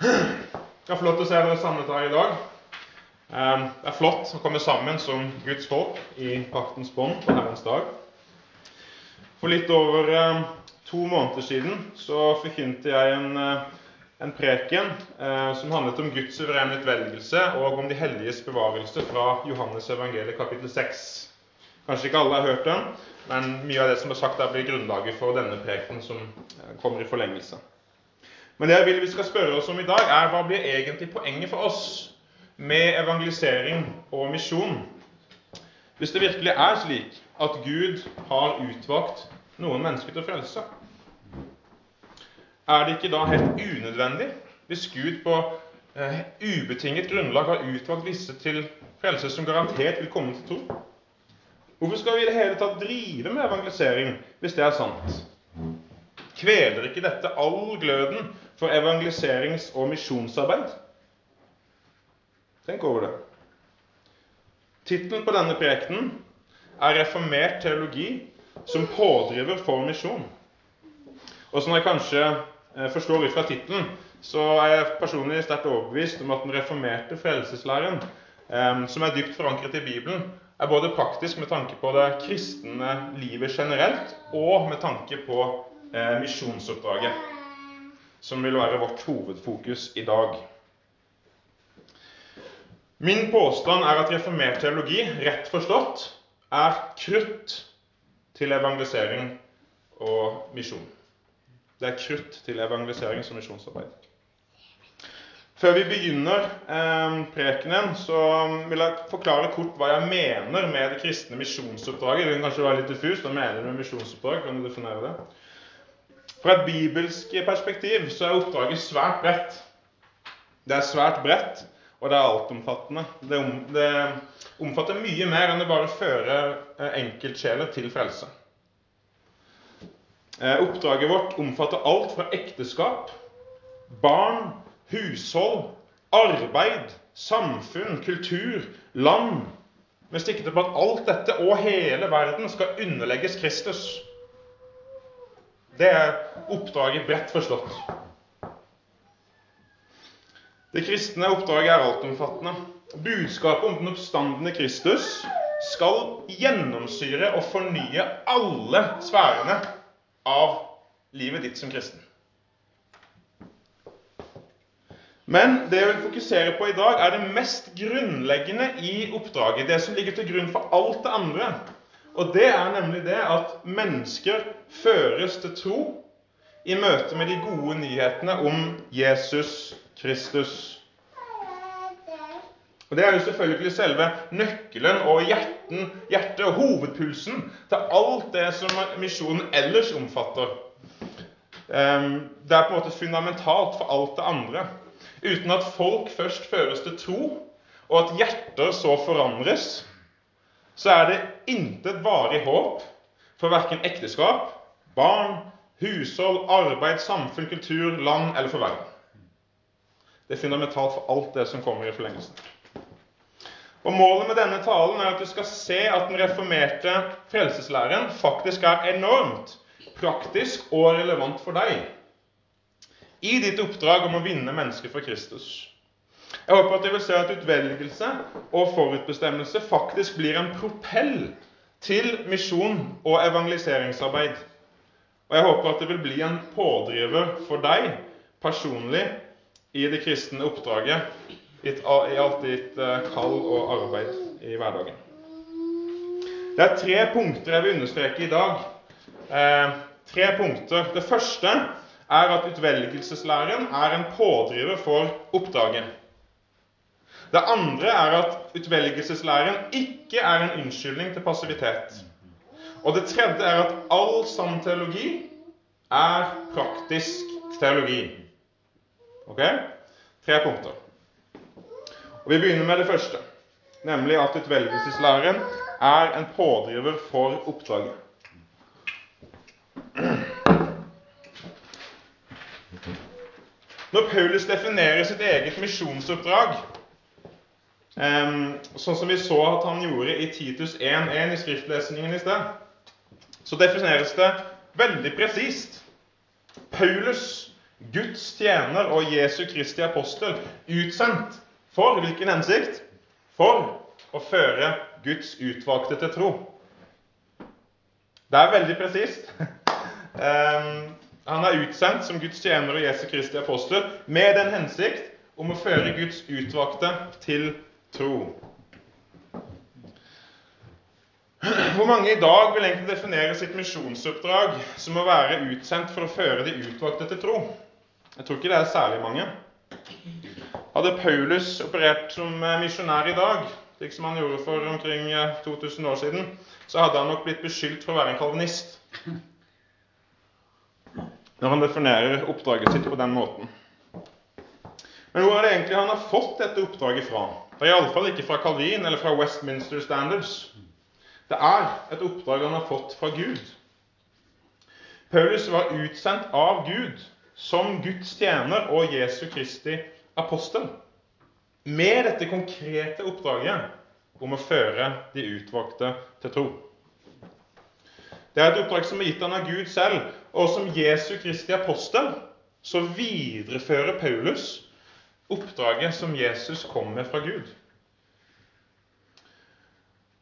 Det er flott å se dere samlet her i dag. Ehm, det er flott å komme sammen som Guds folk i paktens bånd på Herrens dag. For litt over ehm, to måneder siden så forkynte jeg en, eh, en preken eh, som handlet om Guds suverene utvelgelse og om de helliges bevarelse fra Johannes evangeliet kapittel 6. Kanskje ikke alle har hørt den, men mye av det som er sagt der, blir grunnlaget for denne preken som eh, kommer i forlengelse. Men det jeg vil vi skal spørre oss om i dag, er hva blir egentlig poenget for oss med evangelisering og misjon? Hvis det virkelig er slik at Gud har utvalgt noen mennesker til frelse, er det ikke da helt unødvendig hvis Gud på eh, ubetinget grunnlag har utvalgt visse til frelse som garantert vil komme til tro? Hvorfor skal vi i det hele tatt drive med evangelisering hvis det er sant? Kveler ikke dette all gløden for evangeliserings- og misjonsarbeid. Tenk over det. Tittelen på denne prekenen er 'Reformert teologi som pådriver for misjon'. Og som jeg kanskje eh, forstår ut fra tittelen, så er jeg personlig sterkt overbevist om at den reformerte frelseslæren, eh, som er dypt forankret i Bibelen, er både praktisk med tanke på det kristne livet generelt, og med tanke på eh, misjonsoppdraget som vil være vårt hovedfokus i dag. Min påstand er at reformert teologi, rett forstått, er krutt til evangelisering og misjon. Det er krutt til evangeliserings- og misjonsarbeid. Før vi begynner eh, prekenen, så vil jeg forklare kort hva jeg mener med det kristne misjonsoppdraget. Det kan kanskje være litt diffust. Hva mener du med misjonsoppdrag? Kan du definere det? Fra et bibelsk perspektiv så er oppdraget svært bredt. Det er svært bredt, og det er altomfattende. Det, om, det omfatter mye mer enn det bare fører eh, enkeltsjeler til frelse. Eh, oppdraget vårt omfatter alt fra ekteskap, barn, hushold, arbeid, samfunn, kultur, land, med sikte på at alt dette og hele verden skal underlegges Kristus. Det er oppdraget bredt forstått. Det kristne oppdraget er altomfattende. Budskapet om den oppstandende Kristus skal gjennomsyre og fornye alle sfærene av livet ditt som kristen. Men det jeg vil fokusere på i dag, er det mest grunnleggende i oppdraget. Det som ligger til grunn for alt det andre. Og det er nemlig det at mennesker føres til tro i møte med de gode nyhetene om Jesus Kristus. Og Det er jo selvfølgelig selve nøkkelen og hjerten, hjertet og hovedpulsen til alt det som misjonen ellers omfatter. Ehm, det er på en måte fundamentalt for alt det andre. Uten at folk først føres til tro, og at hjerter så forandres, så er det intet varig håp for verken ekteskap, barn, hushold, arbeid, samfunn, kultur, land eller for verden. Det er fundamentalt for alt det som kommer i forlengelsen. Og Målet med denne talen er at du skal se at den reformerte frelseslæren faktisk er enormt praktisk og relevant for deg i ditt oppdrag om å vinne mennesker for Kristus. Jeg håper at dere vil se at utvelgelse og forutbestemmelse faktisk blir en propell til misjon og evangeliseringsarbeid. Og jeg håper at det vil bli en pådriver for deg personlig i det kristne oppdraget, i alt ditt eh, kall og arbeid i hverdagen. Det er tre punkter jeg vil understreke i dag. Eh, tre punkter. Det første er at utvelgelseslæren er en pådriver for oppdraget. Det andre er at utvelgelseslæren ikke er en unnskyldning til passivitet. Og det tredje er at all sann teologi er praktisk teologi. Ok? Tre punkter. Og Vi begynner med det første, nemlig at utvelgelseslæren er en pådriver for oppdraget. Når Paulus definerer sitt eget misjonsoppdrag sånn som vi så at han gjorde i Titus 1.1 i skriftlesningen i sted, så defineres det veldig presist. Paulus Guds tjener og Jesu Kristi apostel, utsendt for hvilken hensikt? For å føre Guds utvalgte til tro. Det er veldig presist. Um, han er utsendt som Guds tjener og Jesu Kristi apostel med den hensikt om å føre Guds utvalgte til tro. Hvor mange i dag vil egentlig definere sitt misjonsoppdrag som å være utsendt for å føre de utvalgte til tro? Jeg tror ikke det er særlig mange. Hadde Paulus operert som misjonær i dag, slik som han gjorde for omkring 2000 år siden, så hadde han nok blitt beskyldt for å være en kalvinist. Når han definerer oppdraget sitt på den måten. Men hvor er det egentlig han har fått dette oppdraget fra? Er iallfall ikke fra Calvin eller fra Westminster Standards. Det er et oppdrag han har fått fra Gud. Paulus var utsendt av Gud som Guds tjener og Jesu Kristi apostel. Med dette konkrete oppdraget om å føre de utvalgte til tro. Det er et oppdrag som er gitt han av Gud selv, og som Jesu Kristi apostel så viderefører Paulus oppdraget som Jesus kom med fra Gud.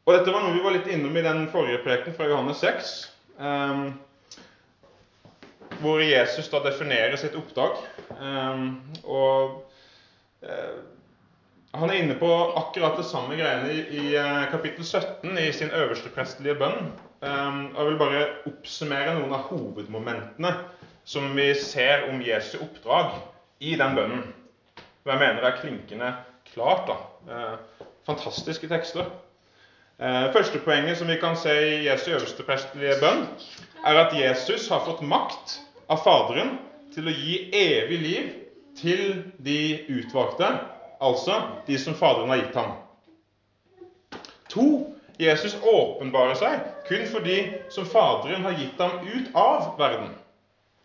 Og Dette var noe vi var litt innom i den forrige preken fra Johannes 6, um, hvor Jesus da definerer sitt oppdrag. Um, og uh, Han er inne på akkurat det samme greiene i, i uh, kapittel 17 i sin øverste prestelige bønn. Um, og Jeg vil bare oppsummere noen av hovedmomentene som vi ser om Jesu oppdrag i den bønnen. Som jeg mener er klinkende klart. da. Uh, fantastiske tekster. Eh, første poenget som vi kan se i Jesu øverste prestelige bønn, er at Jesus har fått makt av Faderen til å gi evig liv til de utvalgte, altså de som Faderen har gitt ham. To, Jesus åpenbarer seg kun for de som Faderen har gitt ham ut av verden,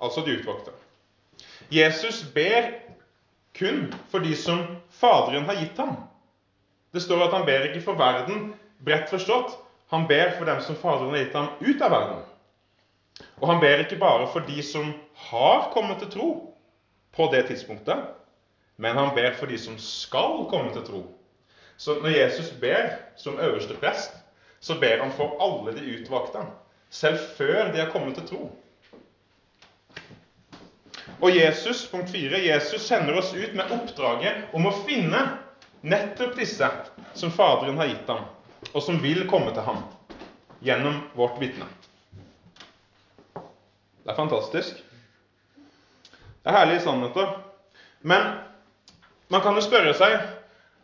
altså de utvalgte. Jesus ber kun for de som Faderen har gitt ham. Det står at han ber ikke for verden, bredt forstått, han ber for dem som Faderen har gitt ham ut av verden. Og han ber ikke bare for de som har kommet til tro på det tidspunktet, men han ber for de som skal komme til tro. Så når Jesus ber som øverste prest, så ber han for alle de utvalgte, selv før de har kommet til tro. Og Jesus, punkt 4, Jesus sender oss ut med oppdraget om å finne nettopp disse som Faderen har gitt ham og som vil komme til ham gjennom vårt vitne. Det er fantastisk. Det er herlige sannheter. Men man kan jo spørre seg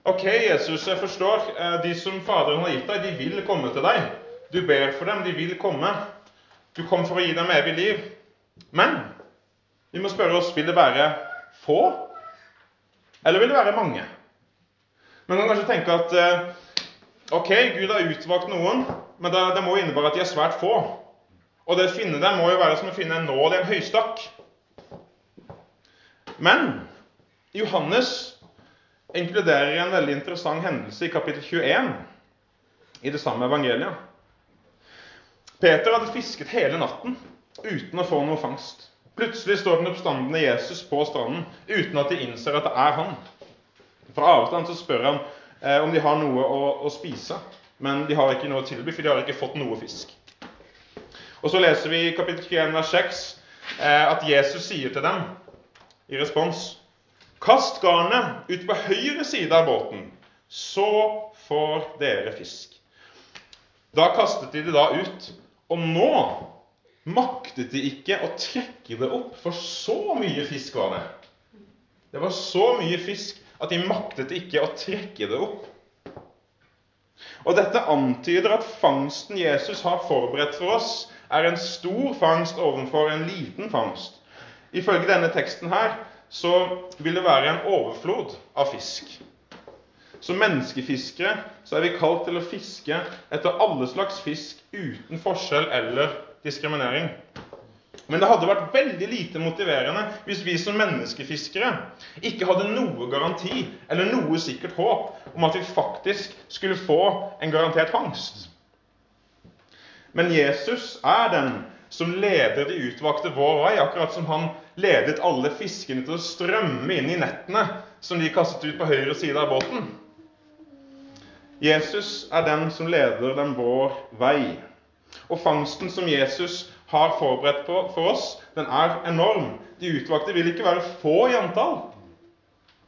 Ok, Jesus, jeg forstår. Eh, de som Faderen har gitt deg, de vil komme til deg. Du ber for dem, de vil komme. Du kom for å gi dem evig liv. Men vi må spørre oss vil det være få, eller vil det være mange? Man kan kanskje tenke at eh, Ok, Gud har utvalgt noen, men det, det må innebære at de er svært få. Og det å finne dem må jo være som å finne en nål i en høystakk. Men Johannes inkluderer en veldig interessant hendelse i kapittel 21 i det samme evangeliet. Peter hadde fisket hele natten uten å få noe fangst. Plutselig står den oppstandende Jesus på stranden uten at de innser at det er han. Fra avstand så spør han eh, om de har noe å, å, spise. Men de har ikke noe å tilby, for de har ikke fått noe fisk. Og så leser vi i kapittel 21 vers 6 eh, at Jesus sier til dem i respons Kast garnet ut på høyre side av båten, så får dere fisk. Da kastet de det da ut, og nå maktet de ikke å trekke det opp, for så mye fisk var det. Det var så mye fisk at de maktet ikke å trekke det opp. Og Dette antyder at fangsten Jesus har forberedt for oss, er en stor fangst overfor en liten fangst. Ifølge denne teksten her så vil det være en overflod av fisk. Som menneskefiskere så er vi kalt til å fiske etter alle slags fisk uten forskjell eller diskriminering. Men det hadde vært veldig lite motiverende hvis vi som menneskefiskere ikke hadde noe garanti eller noe sikkert håp om at vi faktisk skulle få en garantert fangst. Men Jesus er den som leder de utvalgte vår vei, akkurat som han ledet alle fiskene til å strømme inn i nettene som de kastet ut på høyre side av båten. Jesus er den som leder den vår vei. Og fangsten som Jesus har forberedt på for oss, den er enorm. De utvalgte vil ikke være få i antall,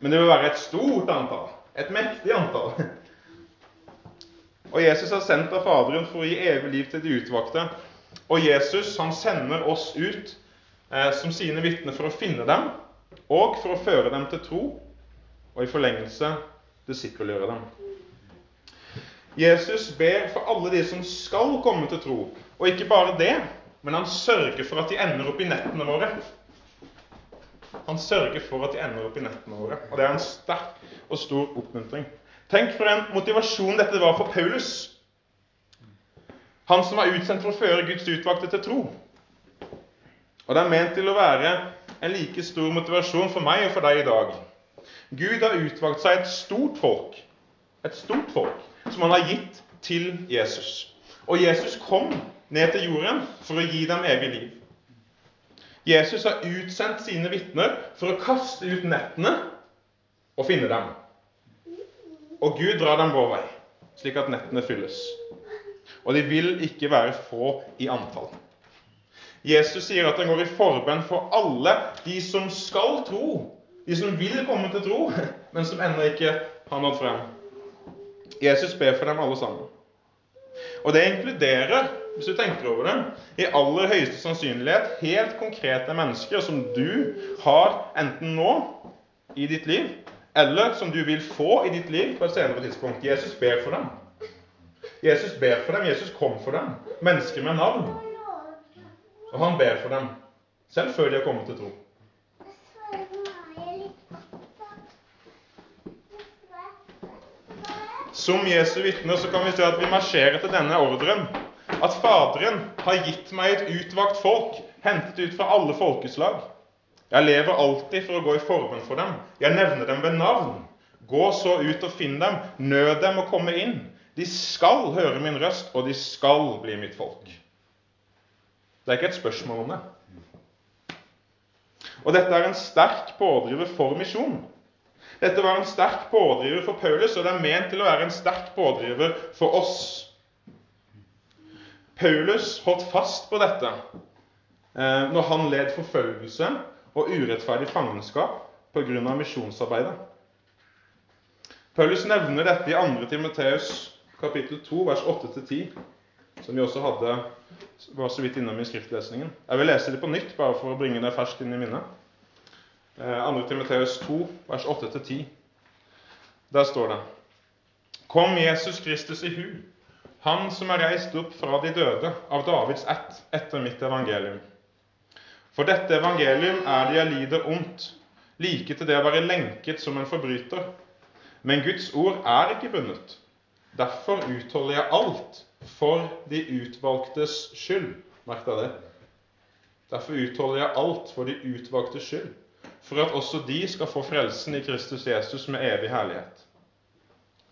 men det vil være et stort antall. Et mektig antall. Og Jesus er sendt av Faderen for å gi evig liv til de utvalgte. Og Jesus han sender oss ut eh, som sine vitner for å finne dem og for å føre dem til tro, og i forlengelse disippelgjøre dem. Jesus ber for alle de som skal komme til tro, og ikke bare det, men han sørger for at de ender opp i nettene våre. Han sørger for at de ender opp i nettene våre. Og det er en sterk og stor oppmuntring. Tenk for en motivasjon dette var for Paulus. Han som var utsendt for å føre Guds utvalgte til tro. Og det er ment til å være en like stor motivasjon for meg og for deg i dag. Gud har utvalgt seg et stort folk, et stort folk, som han har gitt til Jesus. Og Jesus kom ned til jorden for å gi dem evig liv. Jesus har utsendt sine vitner for å kaste ut nettene og finne dem. Og Gud drar dem vår vei, slik at nettene fylles. Og de vil ikke være få i antall. Jesus sier at han går i forbønn for alle de som skal tro, de som vil komme til tro, men som ennå ikke har nådd frem. Jesus ber for dem alle sammen. Og det inkluderer hvis du tenker over det, i aller høyeste sannsynlighet helt konkrete mennesker som du har enten nå i ditt liv, eller som du vil få i ditt liv på et senere tidspunkt. Jesus ber for dem. Jesus ber for dem. Jesus kom for dem. Mennesker med navn. Og han ber for dem, selv før de har kommet til tro. Som Jesu vitner så kan vi se at vi marsjerer til denne ordren at Faderen har gitt meg et utvalgt folk, hentet ut fra alle folkeslag. Jeg lever alltid for å gå i forbønn for dem. Jeg nevner dem ved navn. Gå så ut og finn dem. Nød dem å komme inn. De skal høre min røst, og de skal bli mitt folk. Det er ikke et spørsmål om det. Og dette er en sterk pådriver for misjon. Dette var en sterk pådriver for Paulus, og det er ment til å være en sterk pådriver for oss Paulus holdt fast på dette eh, når han led forfølgelse og urettferdig fangenskap pga. misjonsarbeidet. Paulus nevner dette i 2. Timoteus kapittel 2, vers 8-10, som vi også hadde, var så vidt innom i skriftlesningen. Jeg vil lese det på nytt, bare for å bringe det ferskt inn i minnet. 2. Eh, Timoteus 2, vers 8-10. Der står det Kom Jesus Kristus i hu han som er reist opp fra de døde, av Davids ett, etter mitt evangelium. For dette evangelium er det jeg lider ondt, like til det å være lenket som en forbryter. Men Guds ord er ikke bundet. Derfor utholder jeg alt for de utvalgtes skyld. Merk deg det. Derfor utholder jeg alt for de utvalgtes skyld, for at også de skal få frelsen i Kristus Jesus med evig herlighet.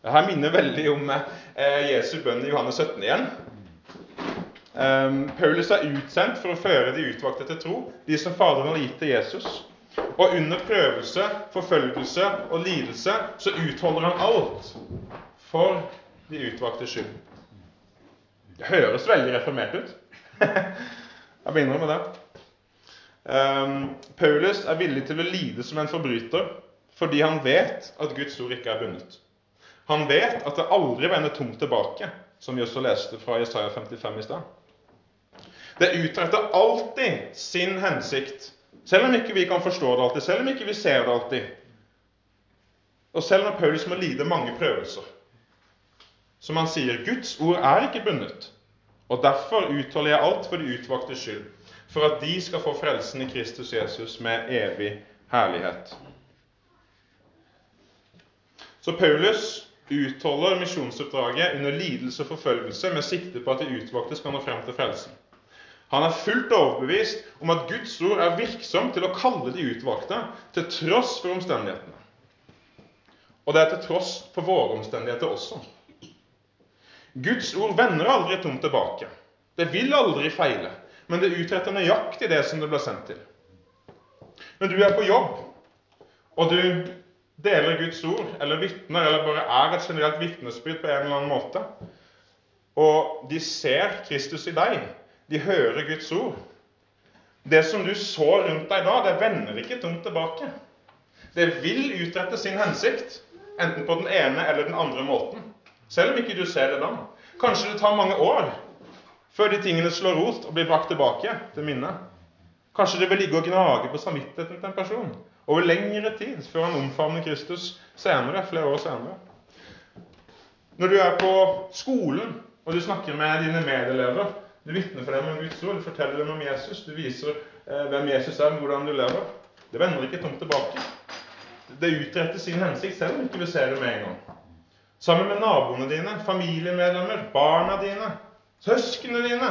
Det her minner veldig om eh, Jesu bønn i Johannes 17 igjen. Um, Paulus er utsendt for å føre de utvalgte til tro, de som Faderen har gitt til Jesus. Og under prøvelse, forfølgelse og lidelse så utholder han alt for de utvalgtes skyld. Det høres veldig reformert ut. Jeg begynner med det. Um, Paulus er villig til å lide som en forbryter fordi han vet at Guds ord ikke er bundet. Han vet at det aldri vender tomt tilbake, som vi også leste fra Jesaja 55 i stad. Det utretter alltid sin hensikt, selv om ikke vi kan forstå det alltid, selv om ikke vi ser det alltid. Og selv når Paulus må lide mange prøvelser. Som han sier, Guds ord er ikke bundet, og derfor utholder jeg alt for de utvalgtes skyld, for at de skal få frelsen i Kristus Jesus med evig herlighet. Så Paulus utholder misjonsoppdraget under lidelse og forfølgelse med sikte på at de utvalgte skal nå frem til frelsen. Han er fullt overbevist om at Guds ord er virksom til å kalle de utvalgte, til tross for omstendighetene. Og det er til tross for våre omstendigheter også. Guds ord vender aldri tomt tilbake. Det vil aldri feile, men det utretter nøyaktig det som det ble sendt til. Når du er på jobb, og du deler Guds ord, eller vitner, eller bare er et generelt vitnesbyrd på en eller annen måte, og de ser Kristus i deg, de hører Guds ord Det som du så rundt deg da, det vender ikke tomt tilbake. Det vil utrette sin hensikt, enten på den ene eller den andre måten. Selv om ikke du ser det da. Kanskje det tar mange år før de tingene slår rot og blir brakt tilbake til minnet. Kanskje det vil ligge og gnage på samvittigheten til en person over lengre tid før han omfavner Kristus senere, flere år senere. Når du er på skolen og du snakker med dine medelever, du vitner for dem om Guds ord, du forteller dem om Jesus, du viser eh, hvem Jesus er, hvordan du lever, det vender ikke tomt tilbake. Det utretter sin hensikt selv om ikke du ser det med en gang. Sammen med naboene dine, familiemedlemmer, barna dine, søsknene dine.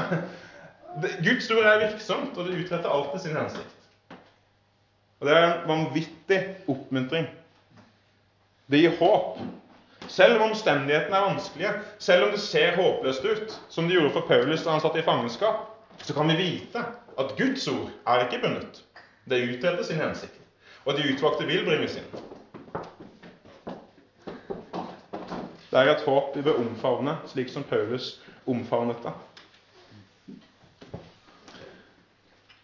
Guds ord er virksomt, og det utretter alltid sin hensikt. Og Det er en vanvittig oppmuntring. Det gir håp. Selv om omstendighetene er vanskelige, selv om det ser håpløst ut, som det gjorde for Paulus da han satt i fangenskap, så kan vi vite at Guds ord er ikke bundet. Det utretter sin hensikt. Og de utvalgte vil bringes inn. Det er et håp vi bør omfavne, slik som Paulus omfavnet det.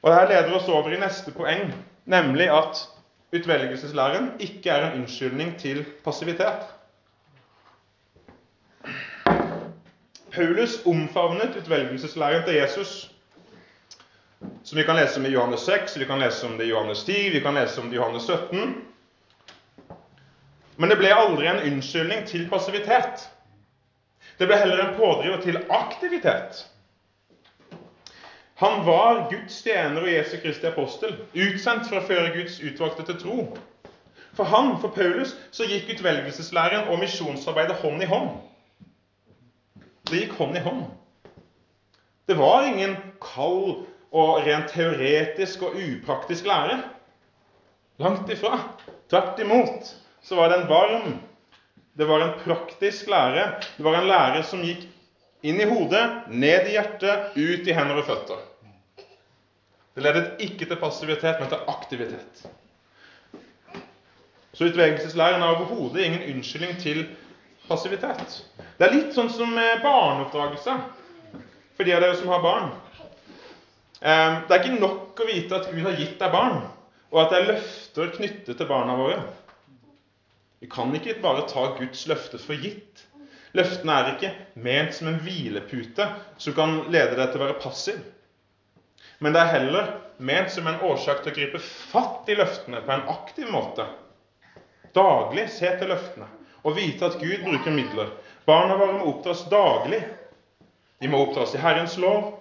Og Dette leder oss over i neste poeng, nemlig at utvelgelseslæren ikke er en unnskyldning til passivitet. Paulus omfavnet utvelgelseslæren til Jesus, som vi kan lese om i Johannes 6, vi kan lese om det i Johannes 10, vi kan lese om det i Johannes 17. Men det ble aldri en unnskyldning til passivitet. Det ble heller en pådriver til aktivitet. Han var Guds tjener og Jesu Kristi apostel, utsendt for å føre Guds utvalgte til tro. For han, for Paulus, så gikk utvelgelseslæren og misjonsarbeidet hånd i hånd. Det gikk hånd i hånd. Det var ingen kald og rent teoretisk og upraktisk lære. Langt ifra. Tvert imot så var det en varm, det var en praktisk lære. Det var en lære som gikk inn i hodet, ned i hjertet, ut i hender og føtter. Det ledet ikke til passivitet, men til aktivitet. Så utvegelseslæren er overhodet ingen unnskyldning til passivitet. Det er litt sånn som barneoppdragelse, for de av dere som har barn. Ehm, det er ikke nok å vite at Gud har gitt deg barn, og at det er løfter knyttet til barna våre. Vi kan ikke bare ta Guds løfter for gitt. Løftene er ikke ment som en hvilepute som kan lede deg til å være passiv. Men det er heller ment som en årsak til å gripe fatt i løftene på en aktiv måte. Daglig se til løftene og vite at Gud bruker midler. Barna våre må oppdras daglig. De må oppdras i Herrens lov,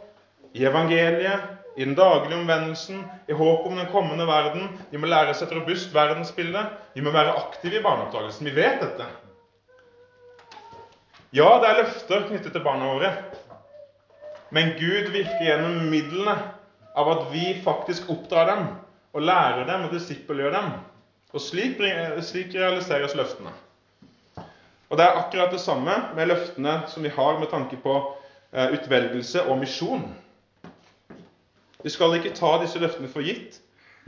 i evangeliet, i den daglige omvendelsen, i håp om den kommende verden. De må lære seg et robust verdensbilde. De må være aktive i barneoppdragelsen. Vi vet dette. Ja, det er løfter knyttet til barna våre. Men Gud virker gjennom midlene av at vi faktisk oppdrar dem og lærer dem og disippelgjør dem. Og slik, slik, realiseres løftene. Og Det er akkurat det samme med løftene som vi har med tanke på eh, utvelgelse og misjon. Vi skal ikke ta disse løftene for gitt,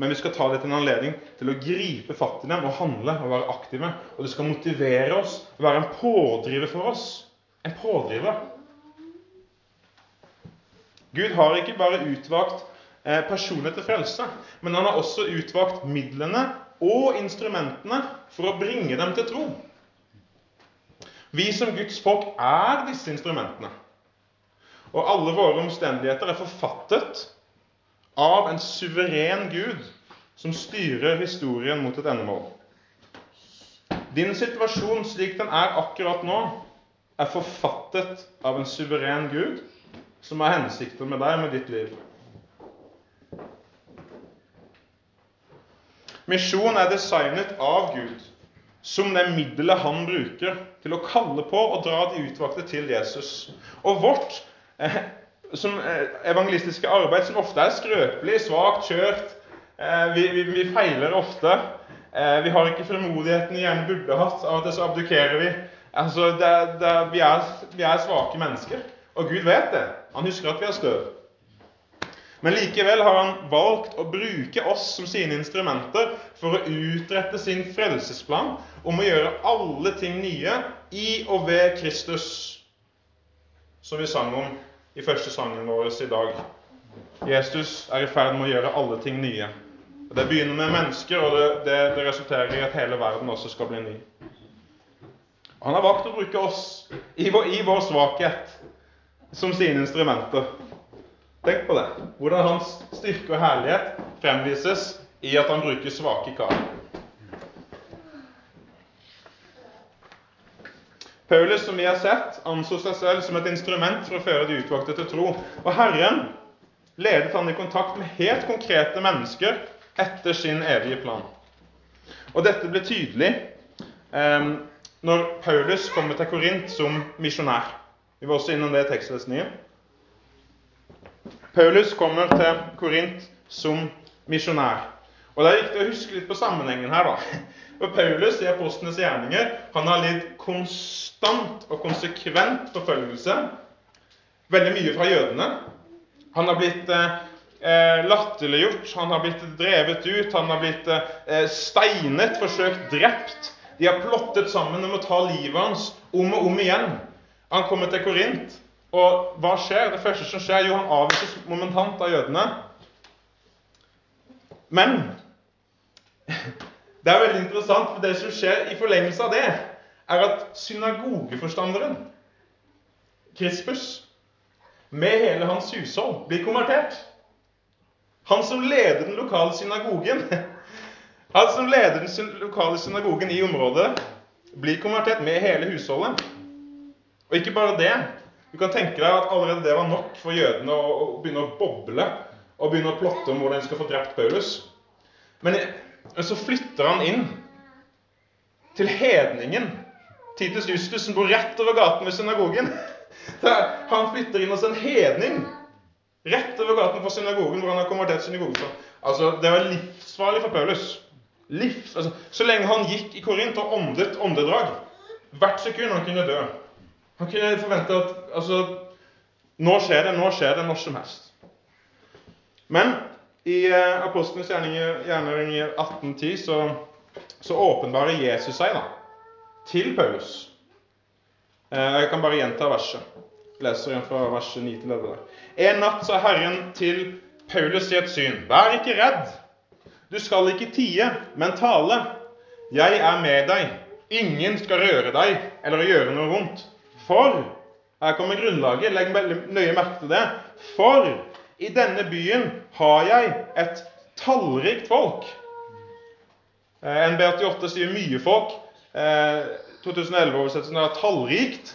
men vi skal ta det til en anledning til å gripe fatt i dem og handle og være aktive. Og det skal motivere oss og være en pådriver for oss. En pådriver. Gud har ikke bare utvalgt personlighet personer til frelse, men han har også utvalgt midlene og instrumentene for å bringe dem til tro. Vi som Guds folk er disse instrumentene. Og alle våre omstendigheter er forfattet av en suveren Gud som styrer historien mot et endemål. Din situasjon slik den er akkurat nå, er forfattet av en suveren Gud som har hensikter med deg med ditt liv. Misjon er designet av Gud som det middelet han bruker til å kalle på og dra de utvalgte til Jesus. Og vårt eh, som eh, evangelistiske arbeid, som ofte er skrøpelig, svakt kjørt. Eh, vi, vi, vi, feiler ofte. Eh, vi har ikke frimodigheten vi gjerne burde hatt. Av og til så abdukerer vi. Altså, det, det, vi, er, vi, er, svake mennesker. Og Gud vet det. Han husker at vi er støv. Men likevel har han valgt å bruke oss som sine instrumenter for å utrette sin frelsesplan om å gjøre alle ting nye i og ved Kristus, som vi sang om i første sangen vår i dag. Jesus er i ferd med å gjøre alle ting nye. Det begynner med mennesker, og det, det, det resulterer i at hele verden også skal bli ny. Han har valgt å bruke oss i vår, i vår svakhet som sine instrumenter. Tenk på det. Hvordan hans styrke og herlighet fremvises i at han bruker svake kar. Paulus, som vi har sett, anså seg selv som et instrument for å føre de utvalgte til tro. Og Herren ledet han i kontakt med helt konkrete mennesker etter sin evige plan. Og dette ble tydelig eh, når Paulus kommer til Korint som misjonær. Vi var også innom det i tekstlesningen. Paulus kommer til Korint som misjonær. Og Det er viktig å huske litt på sammenhengen her. da. For Paulus i apostlenes gjerninger han har lidd konstant og konsekvent forfølgelse. Veldig mye fra jødene. Han har blitt eh, latterliggjort, han har blitt drevet ut, han har blitt eh, steinet, forsøkt drept. De har plottet sammen om å ta livet hans om og om igjen. Han kommer til Korint. Og hva skjer? Det første som skjer, jo han avvises momentant av jødene. Men det er veldig interessant, for det som skjer i forlengelse av det, er at synagogeforstanderen, Krispus, med hele hans hushold, blir konvertert. Han som leder den lokale synagogen, han som leder den lokale synagogen i området, blir konvertert med hele husholdet. Og ikke bare det. Du kan tenke deg at allerede det var nok for jødene å, å begynne å boble og begynne å plotte om hvordan de skal få drept Paulus. Men så flytter han inn til hedningen Titus Justus, som bor rett over gaten ved synagogen. Han flytter inn hos en hedning rett over gaten for synagogen, hvor han har konvertert synagogen. Altså, Det var livsfarlig for Paulus. Livs, altså, så lenge han gikk i Korint og åndet åndedrag Hvert sekund han kunne dø. Han kunne forvente at altså, nå skjer det, nå skjer det, når som helst. Men i eh, Apostlenes gjerninger 1810 så, så åpenbarer Jesus seg da, til Paulus. Eh, jeg kan bare gjenta verset. leser igjen fra verset 9 til 11. En natt sa Herren til Paulus i et syn.: Vær ikke redd. Du skal ikke tie, men tale. Jeg er med deg. Ingen skal røre deg eller gjøre noe vondt. For her kommer grunnlaget. Legg nøye merke til det. For i denne byen har jeg et tallrikt folk. Eh, NB88 sier mye folk. 2011-oversettelsen eh, er tallrikt.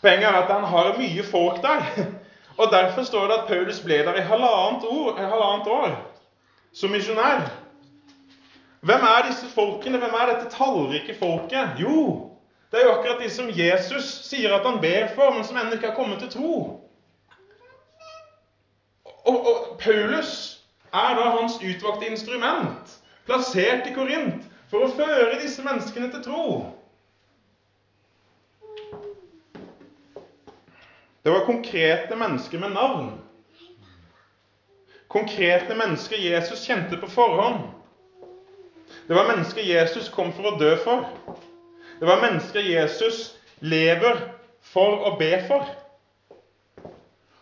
Poenget er at han har mye folk der. Og Derfor står det at Paulus ble der i halvannet år, halvannet år som misjonær. Hvem er disse folkene? Hvem er dette tallrike folket? Jo, det er jo akkurat de som Jesus sier at han ber for, men som ennå ikke har kommet til tro. Og, og, Paulus er da hans utvalgte instrument, plassert i Korint, for å føre disse menneskene til tro. Det var konkrete mennesker med navn. Konkrete mennesker Jesus kjente på forhånd. Det var mennesker Jesus kom for å dø for. Det var mennesker Jesus lever for å be for.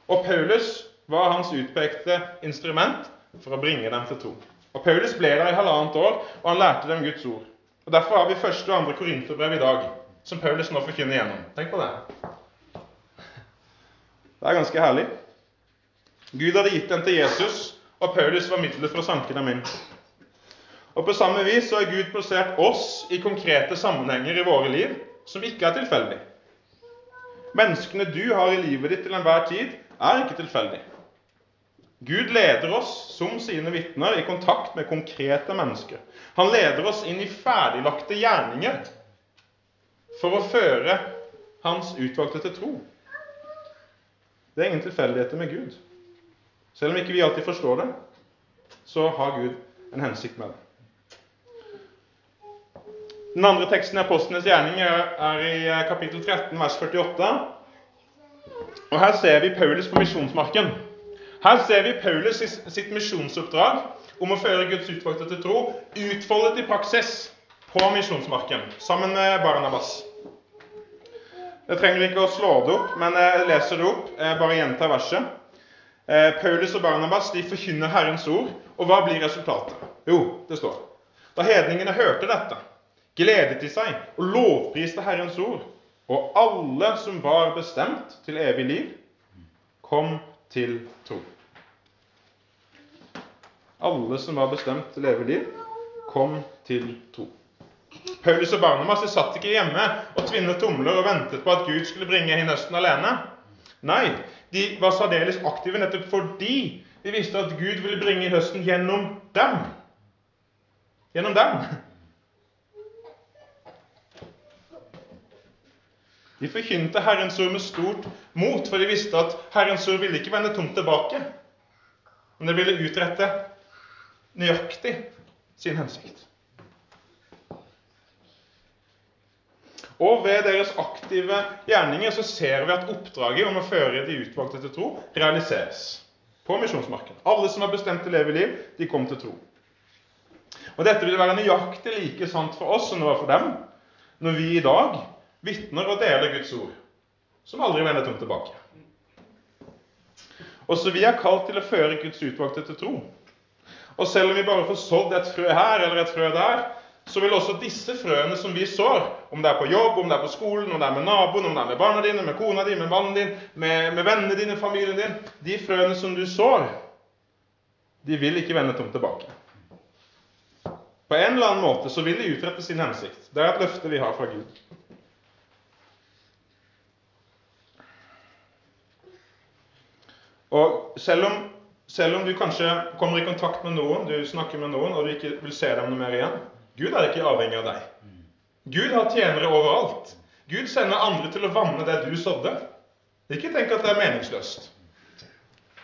Og Paulus var hans utpekte instrument for å bringe dem til tro. Og Paulus ble der i halvannet år, og han lærte dem Guds ord. Og Derfor har vi første og andre korinterbrev i dag, som Paulus nå forkynner gjennom. Tenk på det. Det er ganske herlig. Gud hadde gitt dem til Jesus, og Paulus var middelet for å sanke dem inn. Og På samme vis så har Gud plassert oss i konkrete sammenhenger i våre liv som ikke er tilfeldig. Menneskene du har i livet ditt til enhver tid, er ikke tilfeldig. Gud leder oss som sine vitner i kontakt med konkrete mennesker. Han leder oss inn i ferdiglagte gjerninger for å føre hans utvalgte til tro. Det er ingen tilfeldigheter med Gud. Selv om ikke vi alltid forstår det, så har Gud en hensikt med det. Den andre teksten i Apostlenes gjerning er i eh, kapittel 13, vers 48. Og Her ser vi Paulus på misjonsmarken. Her ser vi Paulus sitt misjonsoppdrag om å føre Guds utvalgte til tro utfoldet i praksis på misjonsmarken sammen med Barnabas. Jeg trenger ikke å slå det opp, men jeg leser det opp. Jeg bare gjentar verset. Eh, Paulus og Barnabas de forkynner Herrens ord, og hva blir resultatet? Jo, det står Da hedningene hørte dette, gledet de seg og lovpriste Herrens ord. Og alle som var bestemt til evig liv, kom til tro. Alle som var bestemt til evig liv, kom til tro. Paulus og Barnabas satt ikke hjemme og tvinnet tomler og ventet på at Gud skulle bringe inn høsten alene. Nei, de var særdeles aktive nettopp fordi de visste at Gud ville bringe inn høsten gjennom dem. Gjennom dem. De forkynte Herrens ord med stort mot, for de visste at Herrens ord ville ikke vende tomt tilbake. Men det ville utrette nøyaktig sin hensikt. Og ved deres aktive gjerninger så ser vi at oppdraget om å føre de utvalgte til tro realiseres på misjonsmarkedet. Alle som har bestemt til å leve liv, de kom til tro. Og Dette vil være nøyaktig like sant for oss som det var for dem, når vi i dag vitner og deler Guds ord, som aldri vender tomt tilbake. Også vi er kalt til å føre Guds utvalgte til tro. Og selv om vi bare får sådd et frø her eller et frø der, så vil også disse frøene som vi sår, om det er på jobb, om det er på skolen, om det er med naboen, om det er med barna dine, med kona di, med mannen din, med, med vennene dine, familien din De frøene som du sår, de vil ikke vende tomt tilbake. På en eller annen måte så vil de utrette sin hensikt. Det er et løfte vi har fra Gud. Og selv om, selv om du kanskje kommer i kontakt med noen, du snakker med noen, og du ikke vil se dem noe mer igjen, Gud er ikke avhengig av deg. Gud har tjenere overalt. Gud sender andre til å vanne det du sådde. Ikke tenk at det er meningsløst.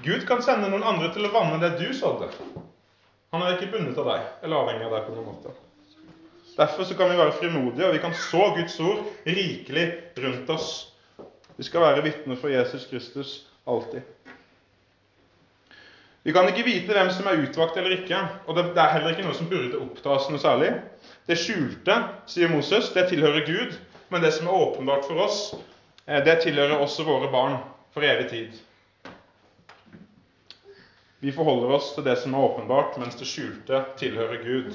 Gud kan sende noen andre til å vanne det du sådde. Han er ikke bundet av deg eller avhengig av deg på noen måte. Derfor så kan vi være frimodige, og vi kan så Guds ord rikelig rundt oss. Vi skal være vitner for Jesus Kristus alltid. Vi kan ikke vite hvem som er utvalgt eller ikke, og det er heller ikke noe som burde oppta oss noe særlig. Det skjulte, sier Moses, det tilhører Gud, men det som er åpenbart for oss, eh, det tilhører også våre barn for evig tid. Vi forholder oss til det som er åpenbart, mens det skjulte tilhører Gud.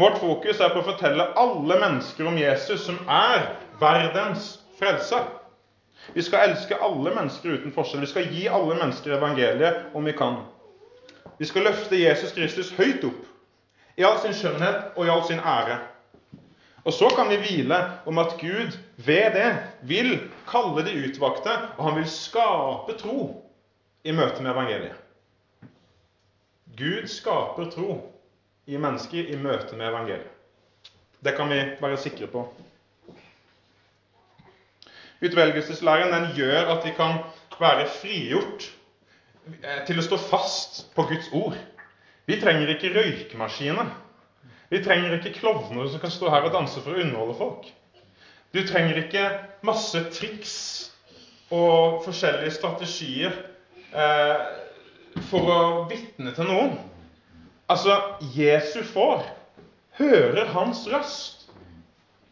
Vårt fokus er på å fortelle alle mennesker om Jesus, som er verdens frelser. Vi skal elske alle mennesker uten forskjell. Vi skal gi alle mennesker evangeliet om vi kan. Vi skal løfte Jesus Kristus høyt opp, i all sin skjønnhet og i all sin ære. Og så kan vi hvile om at Gud ved det vil kalle de utvalgte, og han vil skape tro i møte med evangeliet. Gud skaper tro i mennesker i møte med evangeliet. Det kan vi være sikre på. Utvelgelseslæren den gjør at vi kan være frigjort til å stå fast på Guds ord. Vi trenger ikke røykemaskiner. Vi trenger ikke klovner som kan stå her og danse for å underholde folk. Du trenger ikke masse triks og forskjellige strategier eh, for å vitne til noen. Altså, Jesu får hører hans røst.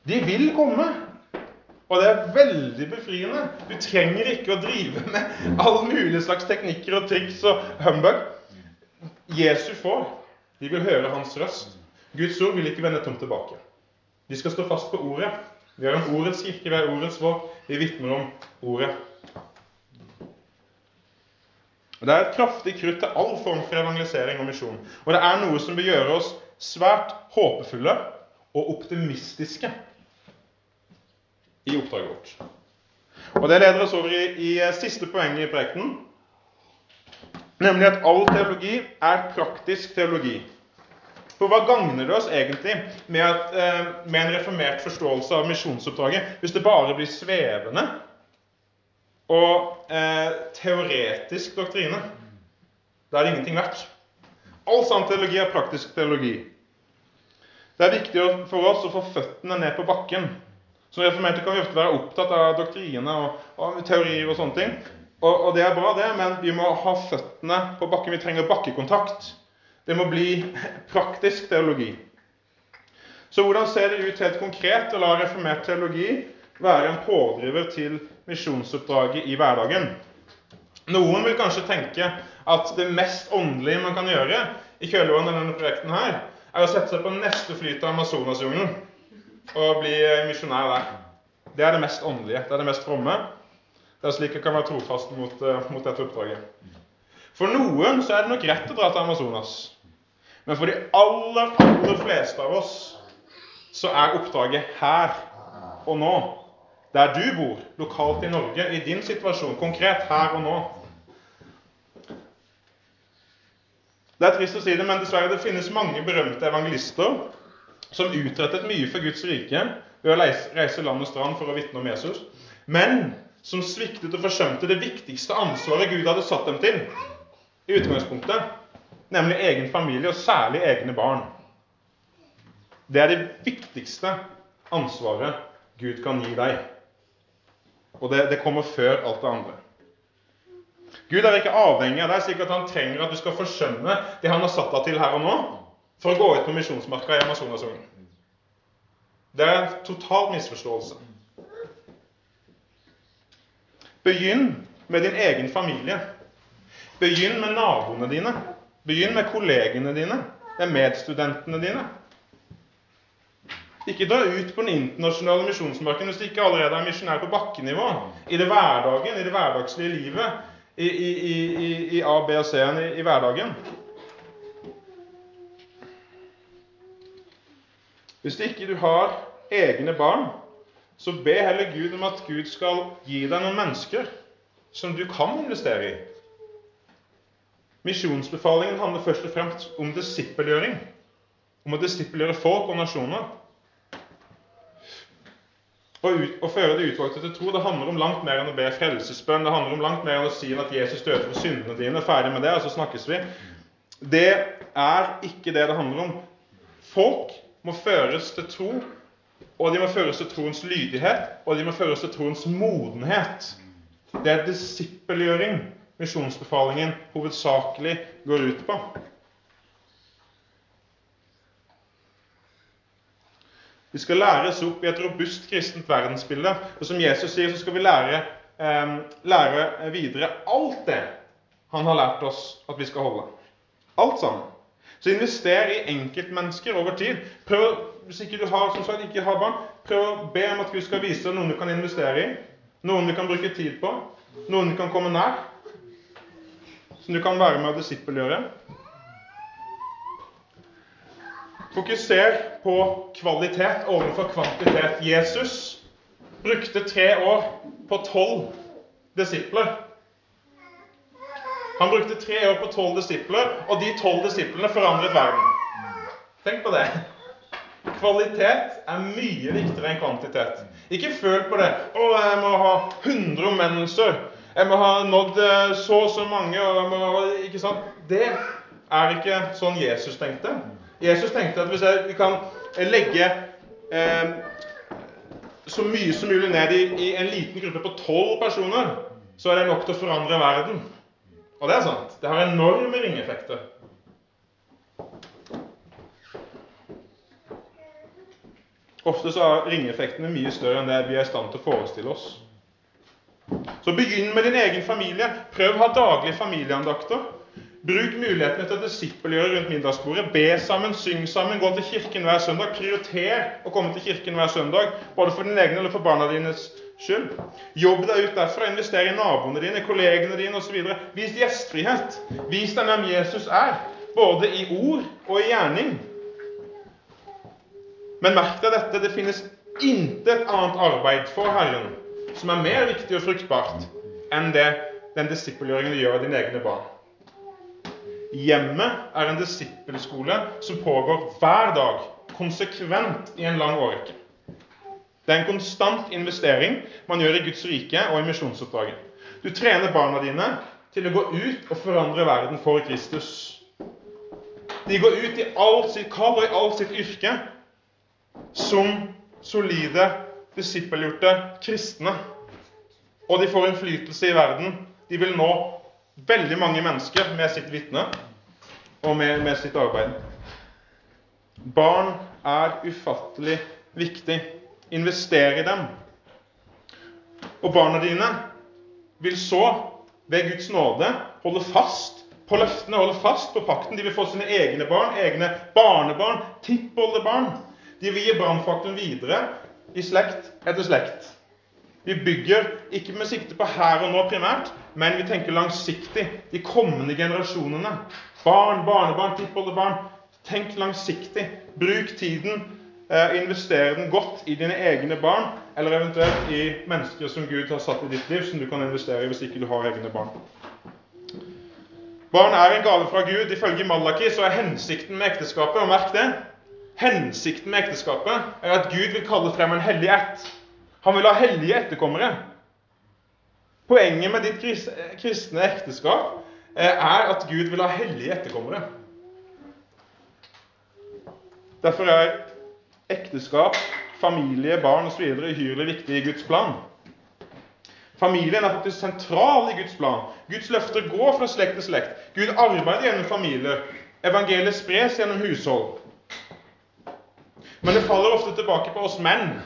De vil komme. Og det er veldig befriende. Du trenger ikke å drive med all mulig slags teknikker og triks og humbug. Jesu får. De vil høre hans røst. Guds ord vil ikke vende tomt tilbake. De skal stå fast på ordet. Vi har en ordets kirke, vi har ordets våk. Vi vitner om ordet. Det er et kraftig krutt til all form for evangelisering og misjon. Og det er noe som bør gjøre oss svært håpefulle og optimistiske i oppdraget vårt. Og Det leder oss over i, i eh, siste poeng i prekenen, nemlig at all teologi er praktisk teologi. For hva gagner det oss egentlig med, at, eh, med en reformert forståelse av misjonsoppdraget hvis det bare blir svevende og eh, teoretisk doktrine? Da er det ingenting verdt. All sann teologi er praktisk teologi. Det er viktig for oss å få føttene ned på bakken som reformerte kan vi ofte være opptatt av doktriner og, og, teorier og sånne ting. Og, og, det er bra, det, men vi må ha føttene på bakken. Vi trenger bakkekontakt. Det må bli praktisk teologi. Så hvordan ser det ut helt konkret å la reformert teologi være en pådriver til misjonsoppdraget i hverdagen? Noen vil kanskje tenke at det mest åndelige man kan gjøre i kjølvannet av denne projekten her, er å sette seg på neste fly til Amazonasjungelen og bli misjonær der. Det er det mest åndelige. Det er det mest fromme. Det er slik jeg kan være trofast mot, uh, mot dette oppdraget. For noen så er det nok rett å dra til Amazonas. Men for de aller, aller fleste av oss så er oppdraget her og nå. Der du bor, lokalt i Norge, i din situasjon, konkret her og nå. Det er trist å si det, men dessverre det finnes mange berømte evangelister som utrettet mye for Guds rike ved å reise land og strand for å vitne om Jesus. Men som sviktet og forsømte det viktigste ansvaret Gud hadde satt dem til i utgangspunktet, nemlig egen familie, og særlig egne barn. Det er det viktigste ansvaret Gud kan gi deg. Og det, det kommer før alt det andre. Gud er ikke avhengig av deg, slik at han trenger at du skal forsømme det han har satt deg til her og nå, for å gå ut på misjonsmarka i Amazonasungen. Det er en total misforståelse. Begynn med din egen familie. Begynn med naboene dine. Begynn med kollegene dine, med medstudentene dine. Ikke dra ut på den internasjonale misjonsmarken hvis du ikke allerede er misjonær på bakkenivå. I det hverdagen, i det hverdagslige livet. I, i, i, i A, B og C-en i, hverdagen. Hvis ikke du har egne barn, så be heller Gud om at Gud skal gi deg noen mennesker som du kan investere i. Misjonsbefalingen handler først og fremst om disippelgjøring. Om å disippelgjøre folk og nasjoner. Å, føre de utvalgte til tro det handler om langt mer enn å be frelsesbønn. Det handler om langt mer enn å si at Jesus døde for syndene dine. Ferdig med det, og så snakkes vi. Det er ikke det det handler om. Folk må føres til tro og de må føres til troens lydighet, og de må føres til troens modenhet. Det er disippelgjøring misjonsbefalingen hovedsakelig går ut på. Vi skal læres opp i et robust kristent verdensbilde. Og som Jesus sier, så skal vi lære, eh, lære videre alt det han har lært oss at vi skal holde. Alt sammen. Så invester i enkeltmennesker over tid. Prøv hvis ikke du har, som sagt, ikke har barn, prøv å be om at Gud skal vise deg noen du kan investere i. Noen du kan bruke tid på. Noen du kan komme nær. Som du kan være med og disippelgjøre. Fokuser på kvalitet overfor kvantitet. Jesus brukte tre år på tolv disipler. Han brukte tre år på tolv disipler, og de tolv disiplene forandret verden. Tenk på det. Kvalitet er mye viktigere enn kvantitet. Ikke føl på det. 'Å, jeg må ha 100 omvendelser. Jeg må ha nådd eh, så og så mange.' ikke sant? Det er ikke sånn Jesus tenkte. Jesus tenkte at hvis jeg, kan legge eh, så mye som mulig ned i, i en liten gruppe på tolv personer, så er det nok til å forandre verden. Og det er sant. Det har enorme ringeffekter. Ofte så er ringeffektene mye større enn det vi er i stand til å forestille oss. Så begynn med din egen familie. Prøv å ha daglige familieandakter. Bruk mulighetene til å disippelgjøre rundt middagsbordet. Be sammen, syng sammen, gå til kirken hver søndag. Prioriter å komme til kirken hver søndag, både for din egen eller for barna dines skyld. Jobb deg ut derfra. Invester i naboene dine, kollegene dine osv. Vis gjestfrihet. Vis dem hvem Jesus er, både i ord og i gjerning. Men merk deg dette det finnes intet annet arbeid for Herren som er mer viktig og fruktbart enn det den disippelgjøringen du gjør av dine egne barn. Hjemmet er en disippelskole som pågår hver dag, konsekvent i en lang årrekke. Det er en konstant investering man gjør i Guds rike og i misjonsoppdraget. Du trener barna dine til å gå ut og forandre verden for Kristus. De går ut i alt sitt kall og i alt sitt yrke som solide, disippelgjorte kristne. Og de får innflytelse i verden De vil nå veldig mange mennesker med sitt vitne og med, med sitt arbeid. Barn er ufattelig viktig. Invester i dem. Og barna dine vil så, ved Guds nåde, holde fast på løftene, holde fast på pakten. De vil få sine egne barn, egne barnebarn, tippoldebarn. De vil gi brannfakkelen videre i slekt etter slekt. Vi bygger ikke med sikte på her og nå primært, men vi tenker langsiktig. De kommende generasjonene. Barn, barnebarn, tippoldebarn. Tenk langsiktig. Bruk tiden. Eh, investere den godt i dine egne barn, eller eventuelt i mennesker som Gud har satt i ditt liv, som du kan investere i hvis ikke du har egne barn. Barn er en gave fra Gud. Ifølge Malaki så er hensikten med ekteskapet og merk det, hensikten med ekteskapet er at Gud vil kalle frem en hellig ett. Han vil ha hellige etterkommere. Poenget med ditt kristne ekteskap eh, er at Gud vil ha hellige etterkommere. Derfor er ekteskap, familie, barn osv. uhyrlig viktig i Guds plan. Familien er faktisk sentral i Guds plan. Guds løfter går fra slekt til slekt. Gud arbeider gjennom familier. Evangeliet spres gjennom hushold. Men det faller ofte tilbake på oss menn.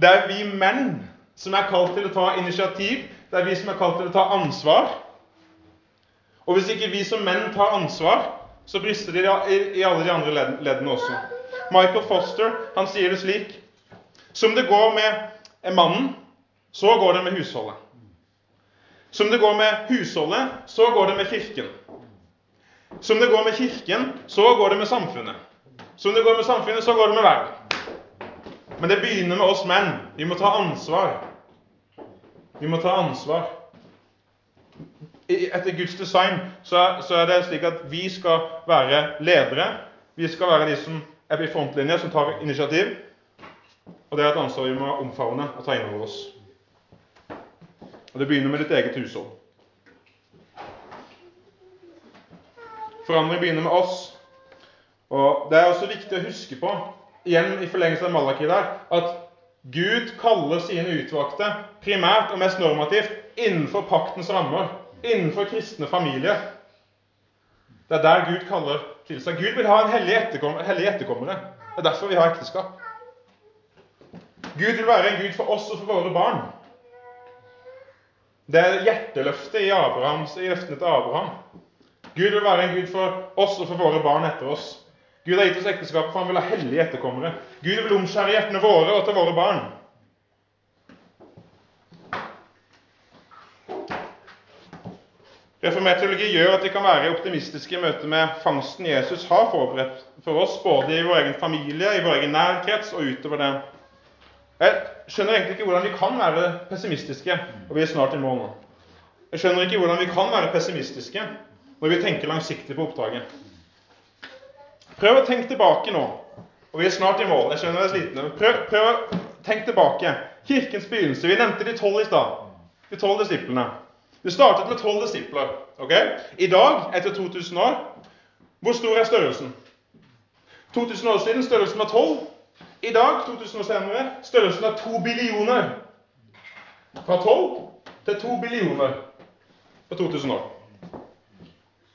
Det er vi menn som er kalt til å ta initiativ. Det er vi som er kalt til å ta ansvar. Og hvis ikke vi som menn tar ansvar, så brister det i alle de andre leddene også. Michael Foster han sier det slik Som det går med mannen så går det med husholdet. Som det går med husholdet, så går det med Kirken. Som det går med Kirken, så går det med samfunnet. Som det går med samfunnet, så går det med verden. Men det begynner med oss menn. Vi må ta ansvar. Vi må ta ansvar. Etter Guds design så, er det slik at vi skal være ledere. Vi skal være de som er i frontlinja, som tar initiativ. Og det er et ansvar vi må omfavne og ta inn over oss. Og det begynner med ditt eget hushold. Forandring begynner med oss. Og Det er også viktig å huske på, igjen i forlengelse av Malaki der, at Gud kaller sine utvalgte primært og mest normativt innenfor paktens rammer. Innenfor kristne familier. Det er der Gud kaller til seg. Gud vil ha en hellig, etterkom hellig etterkommere. Det er derfor vi har ekteskap. Gud vil være en Gud for oss og for våre barn. Det er hjerteløftet i, Abrahams, i løftene til Abraham. Gud vil være en Gud for oss og for våre barn etter oss. Gud har gitt oss ekteskapet, for han vil ha hellige etterkommere. Gud vil omskjære hjertene våre og til våre barn. Reformert teologi gjør at vi kan være optimistiske i møte med fangsten Jesus har forberedt for oss, både i vår egen familie, i vår egen nærkrets og utover det. Jeg skjønner egentlig ikke hvordan vi kan være pessimistiske, og vi er snart i mål nå. Jeg skjønner ikke hvordan vi kan være pessimistiske når vi tenker langsiktig på oppdraget. Prøv å tenke tilbake nå. Og vi er snart i mål. Jeg skjønner det er slitne. Prøv, prøv å tenke tilbake. Kirkens begynnelse. Vi nevnte de tolv i stad. De tolv disiplene. Det startet med tolv disipler. Okay? I dag, etter 2000 år, hvor stor er størrelsen? 2000 år siden størrelsen var tolv. I dag, 2000 år senere, størrelsen er to billioner. Fra 12 til to billioner på 2000 år.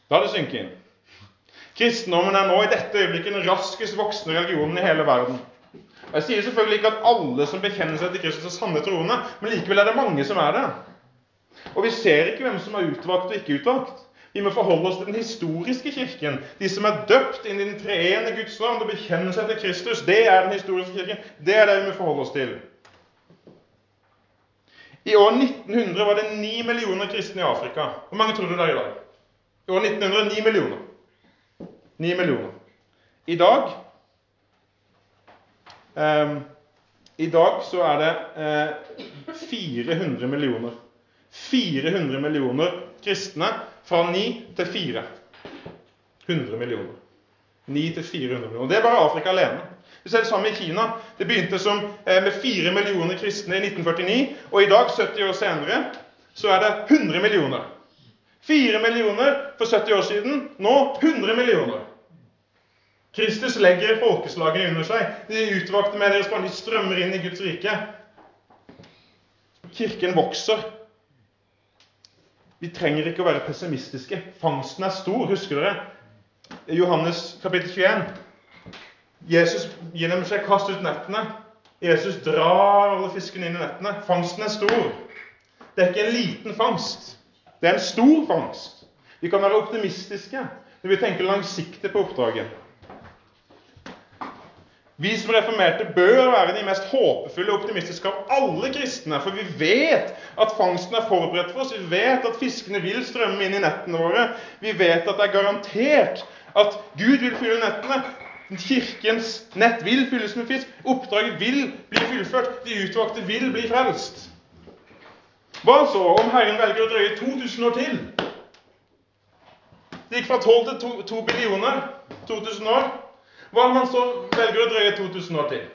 La det synke inn. Kristendommen er nå i dette øyeblikket den raskest voksende religionen i hele verden. Jeg sier selvfølgelig ikke at alle som bekjenner seg til Kristus, er sanne troende, men likevel er det mange som er det. Og vi ser ikke hvem som er utvalgt og ikke utvalgt. Vi må forholde oss til den historiske kirken. De som er døpt inn i den treende Guds navn og bekjenner seg til Kristus. Det er den historiske kirken. Det er det vi må forholde oss til. I år 1900 var det 9 millioner kristne i Afrika. Hvor mange tror du det er i dag? I år 1900 9 millioner. 9 millioner. I dag eh, I dag så er det eh, 400 millioner. 400 millioner kristne fra 9 til 4. 100 millioner. 9 til 400 millioner. Det er bare Afrika alene. Vi ser det samme i Kina. Det begynte som, eh, med 4 millioner kristne i 1949, og i dag, 70 år senere, så er det 100 millioner. 4 millioner for 70 år siden. Nå 100 millioner. Kristus legger folkeslagene under seg. De utvalgte med deres barn de strømmer inn i Guds rike. Kirken vokser. Vi trenger ikke å være pessimistiske. Fangsten er stor. Husker dere? Johannes kapittel 21. Jesus gir dem seg kast ut nettene. Jesus drar alle fiskene inn i nettene. Fangsten er stor. Det er ikke en liten fangst. Det er en stor fangst. Vi kan være optimistiske når vi tenker langsiktig på oppdraget. Vi som reformerte bør være de mest håpefulle og optimistiske av alle kristne. For vi vet at fangsten er forberedt for oss. Vi vet at fiskene vil strømme inn i nettene våre. Vi vet at det er garantert at Gud vil fylle nettene. Kirkens nett vil fylles med fisk. Oppdraget vil bli fullført. De utvalgte vil bli frelst. Hva så om Herren velger å drøye 2000 år til? Det gikk fra 12 til 2, 2 billioner 2000 år. Hva om man så velger å drøye 2000 år til?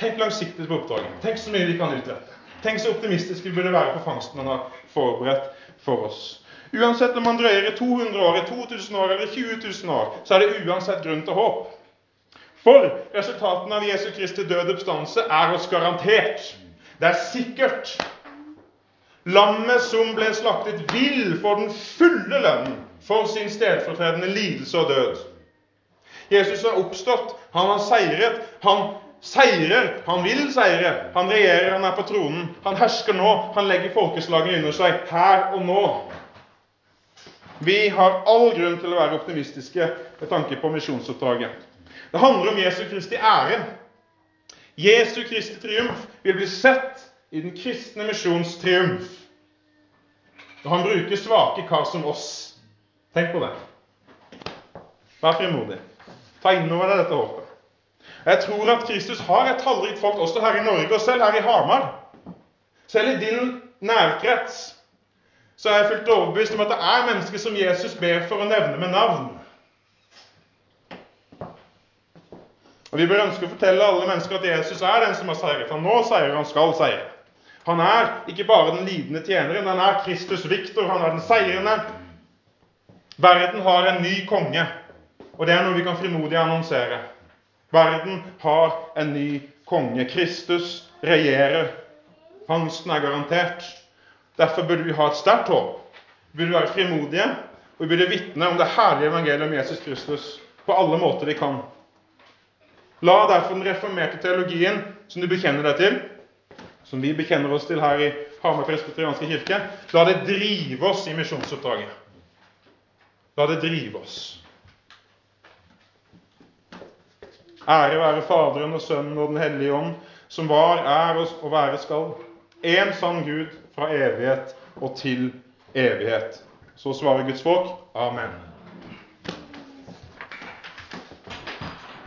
Tenk langsiktig på oppdraget. Tenk så mye vi kan utrette. Tenk så optimistiske vi burde være på fangsten han har forberedt for oss. Uansett om man drøyer i 200 år, i 2000 år eller 20 000 år, så er det uansett grunn til håp. For resultatene av Jesu Kristi døde oppstandelse er oss garantert. Det er sikkert. Lammet som ble slaktet, vil få den fulle lønnen for sin stedfortredende lidelse og død. Jesus har oppstått. Han har seiret. Han seirer. Han vil seire. Han regjerer, han er på tronen. Han hersker nå. Han legger folkeslagene under seg her og nå. Vi har all grunn til å være optimistiske med tanke på misjonsoppdraget. Det handler om Jesu Kristi ære. Jesu Kristi triumf vil bli sett i den kristne misjons triumf. Og han bruker svake kar som oss. Tenk på det. Vær frimodig. Ta inn over deg dette håpet. Jeg tror at Kristus har et tallrikt folk også her i Norge, og selv her i Hamar. Selv i din nærkrets så er jeg fullt overbevist om at det er mennesker som Jesus ber for å nevne med navn. Og Vi bør ønske å fortelle alle mennesker at Jesus er den som har seiret. Han nå seier, han skal seire. Han er ikke bare den lidende tjeneren, han er Kristus Viktor, han er den seirende. Verden har en ny konge. Og det er noe vi kan frimodig annonsere. Verden har en ny konge. Kristus regjerer. Fangsten er garantert. Derfor burde vi ha et sterkt håp. Vi burde være frimodige, og vi burde vitne om det herlige evangeliet om Jesus Kristus på alle måter vi kan. La derfor den reformerte teologien som du bekjenner deg til, som vi bekjenner oss til her i Hamar presbyterianske kirke, la det drive oss i misjonsoppdraget. La det drive oss. Ære være Faderen og Sønnen og Den hellige ånd, som var, er og være skal. En sann Gud fra evighet og til evighet. Så svarer Guds folk. Amen.